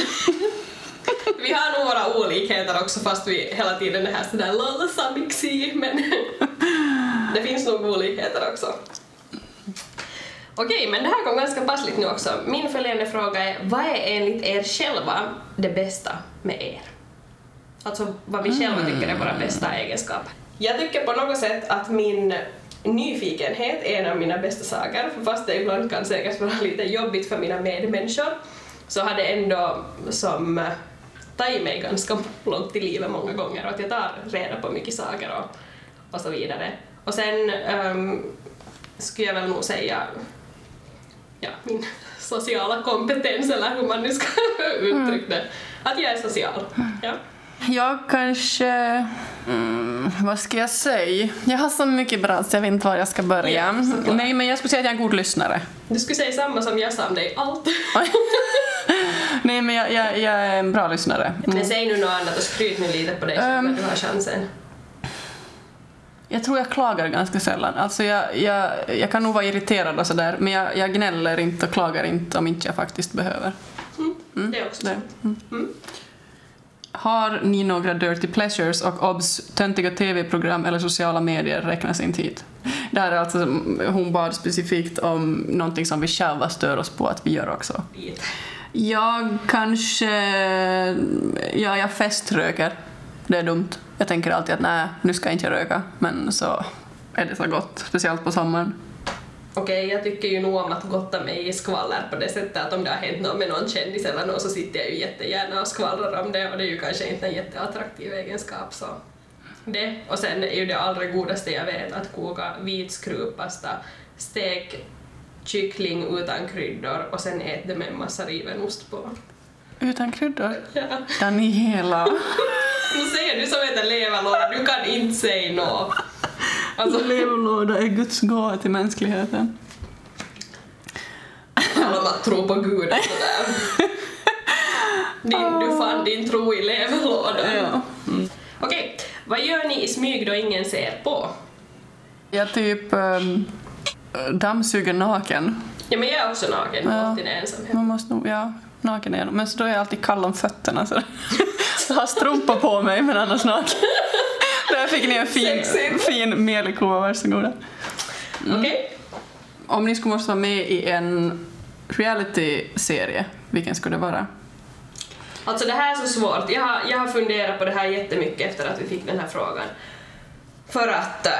Vi har nog våra olikheter också fast vi hela tiden är här sådär lalla samiksi men det finns nog olikheter också. Okej, men det här kom ganska passligt nu också. Min följande fråga är, vad är enligt er själva det bästa med er? Alltså vad vi själva tycker är våra mm. bästa egenskaper. Jag tycker på något sätt att min nyfikenhet är en av mina bästa saker, för fast det ibland kan säkert vara [laughs] lite jobbigt för mina medmänniskor, så har det ändå som tagit mig ganska långt i livet många gånger och att jag tar reda på mycket saker och, och så vidare. Och sen um, skulle jag väl nog säga ja, min sociala kompetens eller hur man nu ska [laughs] uttrycka det. Att jag är social. Ja. Jag kanske... Mm, vad ska jag säga? Jag har så mycket bra så jag vet inte var jag ska börja. Ja, Nej, men jag skulle säga att jag är en god lyssnare. Du skulle säga samma som jag sa om dig, allt. [laughs] Nej, men jag, jag, jag, är en bra lyssnare. Mm. Men säg nu något annat och skryt nu lite på dig själv um, när du har chansen. Jag tror jag klagar ganska sällan. Alltså jag, jag, jag kan nog vara irriterad och sådär, men jag, jag gnäller inte och klagar inte om inte jag faktiskt behöver. Mm. Det är också Det. Mm. Mm. Har ni några dirty pleasures och obs, töntiga tv-program eller sociala medier räknas inte hit? Det här är alltså, hon bad specifikt om någonting som vi själva stör oss på att vi gör också. Jag kanske... Ja, jag feströker. Det är dumt. Jag tänker alltid att nej, nu ska jag inte röka. Men så är det så gott, speciellt på sommaren. Okej, jag tycker ju nog om att gotta mig i skvaller på det sättet att om det har hänt något med någon kändis eller något så sitter jag ju jättegärna och skvallrar om det och det är ju kanske inte en jätteattraktiv egenskap så det. Och sen är ju det allra godaste jag vet att koka vit skruvpasta, stek kyckling utan kryddor och sen ät det med en massa riven ost på. Utan kryddor. Ja. Daniela. [laughs] Nu säger du som heter leverlåda, du kan inte säga något. Alltså, Leverlåda är Guds gåva till mänskligheten. om att tro på Gud och sådär. Din, du fann din tro i leverlådan. Ja. Okej, vad gör ni i smyg då ingen ser på? Jag typ um, dammsuger naken. Ja, men jag är också naken, Ja. alltid i ensamhet. Man måste nog, ja, naken är jag. Men så då är jag alltid kall om fötterna så [laughs] jag har strumpor på mig men annars naken. [laughs] Där fick ni en fin, Sexigt. fin melikova, varsågoda. Okej? Om ni skulle måste vara med i en reality-serie, vilken skulle det vara? Alltså det här är så svårt. Jag har, jag har funderat på det här jättemycket efter att vi fick den här frågan. För att eh,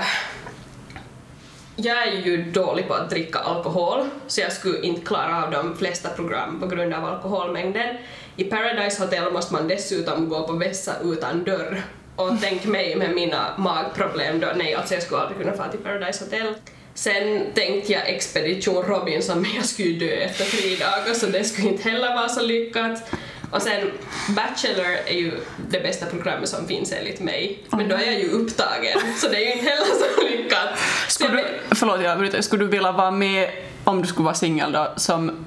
jag är ju dålig på att dricka alkohol, så jag skulle inte klara av de flesta program på grund av alkoholmängden. I Paradise Hotel måste man dessutom gå på vässa utan dörr. Och tänk mig med mina magproblem då, nej alltså jag skulle aldrig kunna få till Paradise Hotel. Sen tänkte jag Expedition Robinson, men jag skulle ju dö efter tre dagar så det skulle inte heller vara så lyckat. Och sen Bachelor är ju det bästa programmet som finns enligt mig, men då är jag ju upptagen så det är ju inte heller så lyckat. Skulle du, förlåt, jag bryter. Skulle du vilja vara med, om du skulle vara singel då, som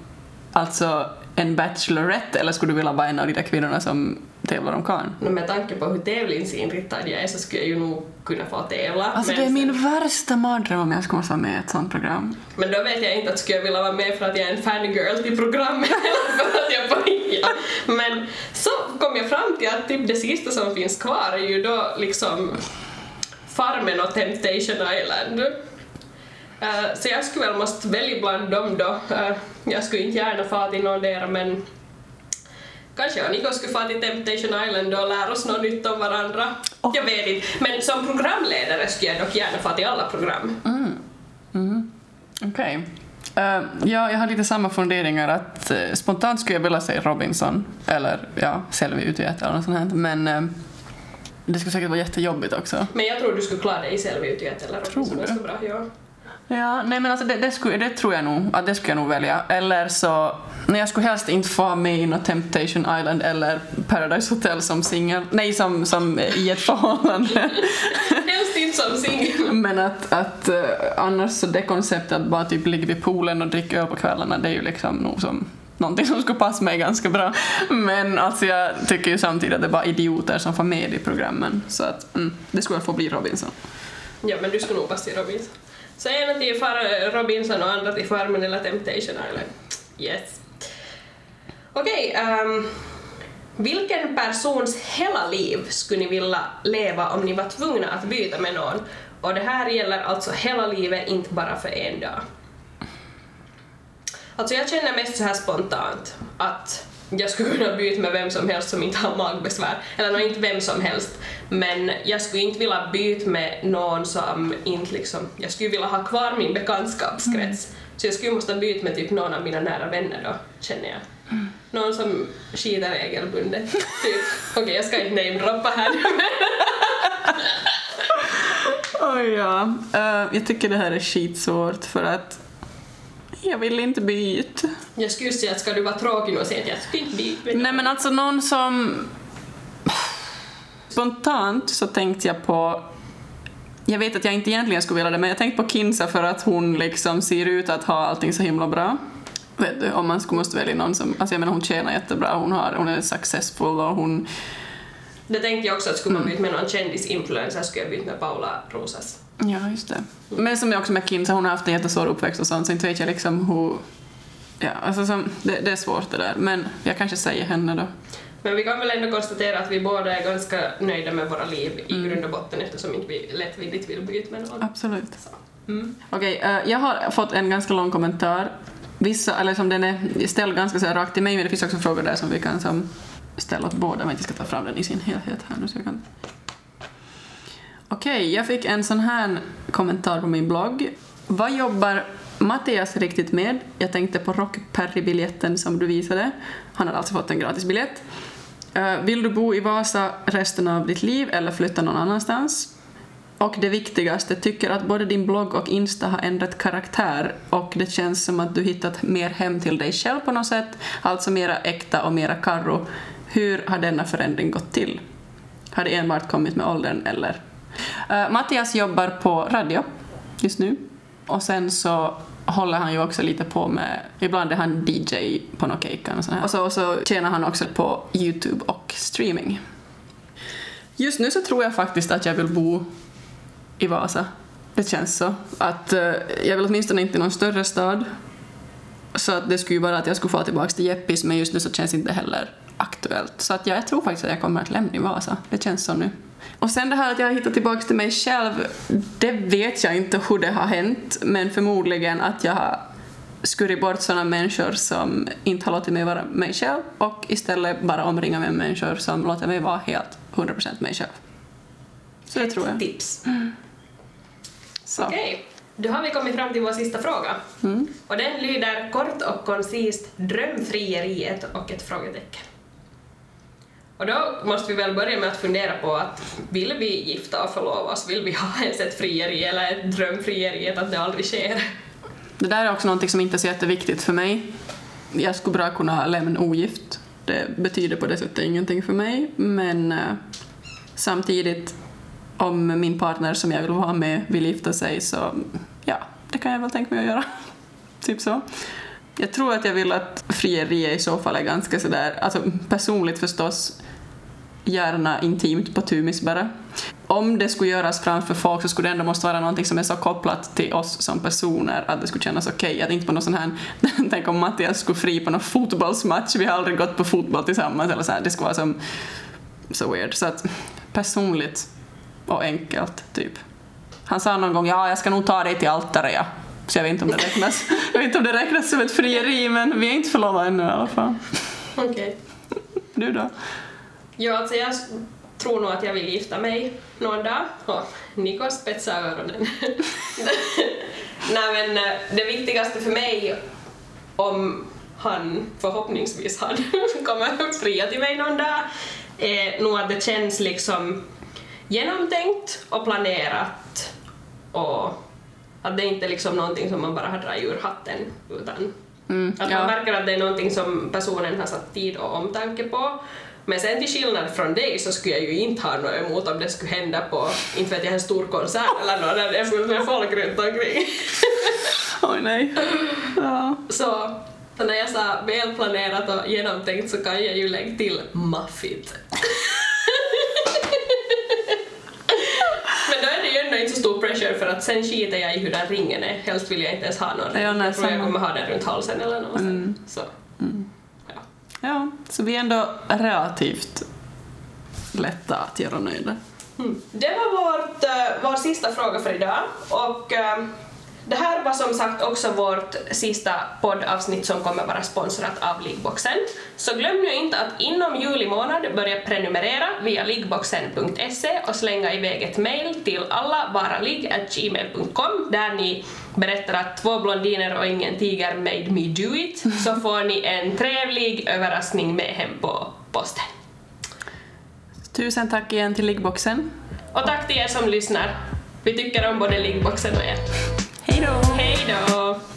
alltså en bachelorette eller skulle du vilja vara en av de där kvinnorna som tävlar om karln? No, med tanke på hur tävlingsinriktad jag är så skulle jag ju nog kunna få tävla. Alltså det är sen- min värsta mardröm om jag skulle måste vara med i ett sånt program. men då vet jag inte att skulle jag vilja vara med för att jag är en fangirl till programmet [laughs] eller för att jag ja. Men så kom jag fram till att typ det sista som finns kvar är ju då liksom Farmen och Temptation Island. Eh, så jag skulle väl måste välja bland dem då. Eh, jag skulle inte gärna få till någon där men Kanske jag och Niko skulle få till Temptation Island och lära oss något nytt om varandra. Oh. Jag vet inte. Men som programledare skulle jag dock gärna få till alla program. Mm. Okej. Eh, ja, jag har lite samma funderingar att eh, spontant skulle jag vilja säga Robinson eller ja, Selvi Utgöt eller något sånt här. Men eh, det skulle säkert vara jättejobbigt också. Men jag tror du skulle klara dig i Selvutgöt eller Tror som du? ganska bra. Ja. Ja, nej men alltså det, det, skulle, det tror jag nog att det skulle jag nog välja. Eller så, nej jag skulle helst inte få med i något Temptation Island eller Paradise Hotel som singel, nej som, som i ett förhållande. [laughs] Helst inte som singel. men att, att eh, annars så det konceptet att bara typ ligga vid poolen och dricka öl på kvällarna det är ju liksom nog som någonting som skulle passa mig ganska bra. Men alltså jag tycker ju samtidigt att det är bara idioter som får med i programmen. Så att mm, det skulle få bli Robinson. Ja, men du skulle nog passa till Robinson. Så ena till far Robinson och andra till Farmen eller Temptation Island. Yes. Okej, ehm, vilken persons hela liv skulle ni vilja leva om ni var tvungna att byta med någon? Och det här gäller alltså hela livet, inte bara för en dag. Alltså jag känner mest så här spontant att jag skulle kunna byta med vem som helst som inte har magbesvär. Eller nå, inte vem som helst. Men jag skulle inte vilja byta med någon som inte liksom... Jag skulle vilja ha kvar min bekantskapskrets. Så jag skulle måste byta med typ någon av mina nära vänner då, känner jag. Någon som skiter regelbundet. Typ. Okej, jag ska inte namedroppa här. [laughs] Oj ja. Eh, jag tycker det här är skitsvårt för att jag vill inte byta. jag skulle säga att ska du vara tråkig och säga att jag skulle inte byta Nej men alltså någon som... Spontant så tänkte jag på... Jag vet att jag inte egentligen skulle vilja det, men jag tänkte på Kinsa för att hon liksom ser ut att ha allting så himla bra. Vet du, om man skulle måste välja någon som... Alltså jag menar hon tjänar jättebra, hon, har, hon är successful och hon... Det tänkte jag också att skulle man byta med någon kändisinfluencer skulle jag byta med Paula Rosas. Ja, just det. Men som jag också med Kim, så hon har haft en jättesvår uppväxt och sånt, så inte vet jag liksom hur... Ja, alltså som, det, det är svårt det där, men jag kanske säger henne då. Men vi kan väl ändå konstatera att vi båda är ganska nöjda med våra liv i grund och botten eftersom inte vi lättvindigt vill byta med någon. Absolut. Mm. Okej, eh, jag har fått en ganska lång kommentar. Vissa, eller som den är ställd ganska så rakt till mig, men det finns också frågor där som vi kan som ställa åt båda, men jag ska ta fram den i sin helhet här nu så jag kan... Okej, jag fick en sån här kommentar på min blogg. Vad jobbar Mattias riktigt med? Jag tänkte på Rockperry-biljetten som du visade. Han har alltså fått en gratisbiljett. Eh, vill du bo i Vasa resten av ditt liv eller flytta någon annanstans? Och det viktigaste, tycker att både din blogg och Insta har ändrat karaktär och det känns som att du hittat mer hem till dig själv på något sätt, alltså mera äkta och mera karro. Hur har denna förändring gått till? Har det enbart kommit med åldern eller? Eh, Mattias jobbar på radio just nu och sen så håller han ju också lite på med, ibland är han DJ på något cake och sånt här. Och så, och så tjänar han också på Youtube och streaming. Just nu så tror jag faktiskt att jag vill bo i Vasa. Det känns så. Att uh, jag vill åtminstone inte i någon större stad. Så att det skulle ju vara att jag skulle få tillbaka till Jeppis, men just nu så känns det inte heller aktuellt. Så att ja, jag tror faktiskt att jag kommer att lämna i Vasa. Det känns så nu. Och sen det här att jag har hittat tillbaka till mig själv, det vet jag inte hur det har hänt, men förmodligen att jag har skurit bort sådana människor som inte har låtit mig vara mig själv och istället bara omringa mig med människor som låter mig vara helt 100% mig själv. Så det tror jag. Tips. Så. Okej, då har vi kommit fram till vår sista fråga. Mm. Och den lyder kort och koncist drömfrieriet och ett frågetecken. Och då måste vi väl börja med att fundera på att vill vi gifta och förlova oss? Vill vi ha ens ett frieri eller ett drömfrieri att det aldrig sker? Det där är också någonting som inte är så jätteviktigt för mig. Jag skulle bra kunna lämna ogift. Det betyder på det sättet ingenting för mig, men eh, samtidigt om min partner som jag vill vara med vill gifta sig så ja, det kan jag väl tänka mig att göra. [laughs] typ så. Jag tror att jag vill att frieriet i så fall är ganska sådär, alltså personligt förstås, gärna intimt på tumis bara. Om det skulle göras framför folk så skulle det ändå måste vara någonting som är så kopplat till oss som personer att det skulle kännas okej. Att inte på någon sån här, [laughs] tänk om Mattias skulle fri på någon fotbollsmatch, vi har aldrig gått på fotboll tillsammans eller så här. det skulle vara som så weird. Så att personligt och enkelt, typ. Han sa någon gång, ja jag ska nog ta dig till altaret ja. Så jag vet inte om det räknas, jag vet inte om det räknas som ett frieri men vi är inte förlovade ännu i alla fall. Okej. Du då? Ja, alltså jag tror nog att jag vill gifta mig någon dag. Och Niko spetsar öronen. [laughs] Nej men eh, det viktigaste för mig om han förhoppningsvis han [laughs] kommer fria till mig någon dag är nog att det känns liksom genomtänkt och planerat och att det inte är liksom någonting som man bara har dragit ur hatten utan Mm, att ja. man märker att det är någonting som personen har satt tid och omtanke på. Men sen till skillnad från dig så skulle jag ju inte ha något emot om det skulle hända på, inte vet jag, en stor konsert eller något där det är fullt med folk runt omkring. [laughs] Oj nej. Ja. Så, så när jag sa välplanerat och genomtänkt så kan jag ju lägga till maffigt. Men då är det ju ändå inte så stor pressure för att sen skiter jag i hur den ringen är. Helst vill jag inte ens ha någon ring. Ja, nej, jag tror jag kommer ha den runt halsen eller något Mm. Så. Ja ja, så vi är ändå relativt lätta att göra nöjda. Mm. Det var vårt, eh, vår sista fråga för idag och eh, det här var som sagt också vårt sista poddavsnitt som kommer vara sponsrat av Liggboxen. Så glöm nu inte att inom juli månad börja prenumerera via liggboxen.se och slänga iväg ett mail till allavaraligg.gmail.com där ni berättar att två blondiner och ingen tiger made me do it så får ni en trevlig överraskning med hem på posten. Tusen tack igen till liggboxen. Och tack till er som lyssnar. Vi tycker om både liggboxen och er. Hej då! Hej då!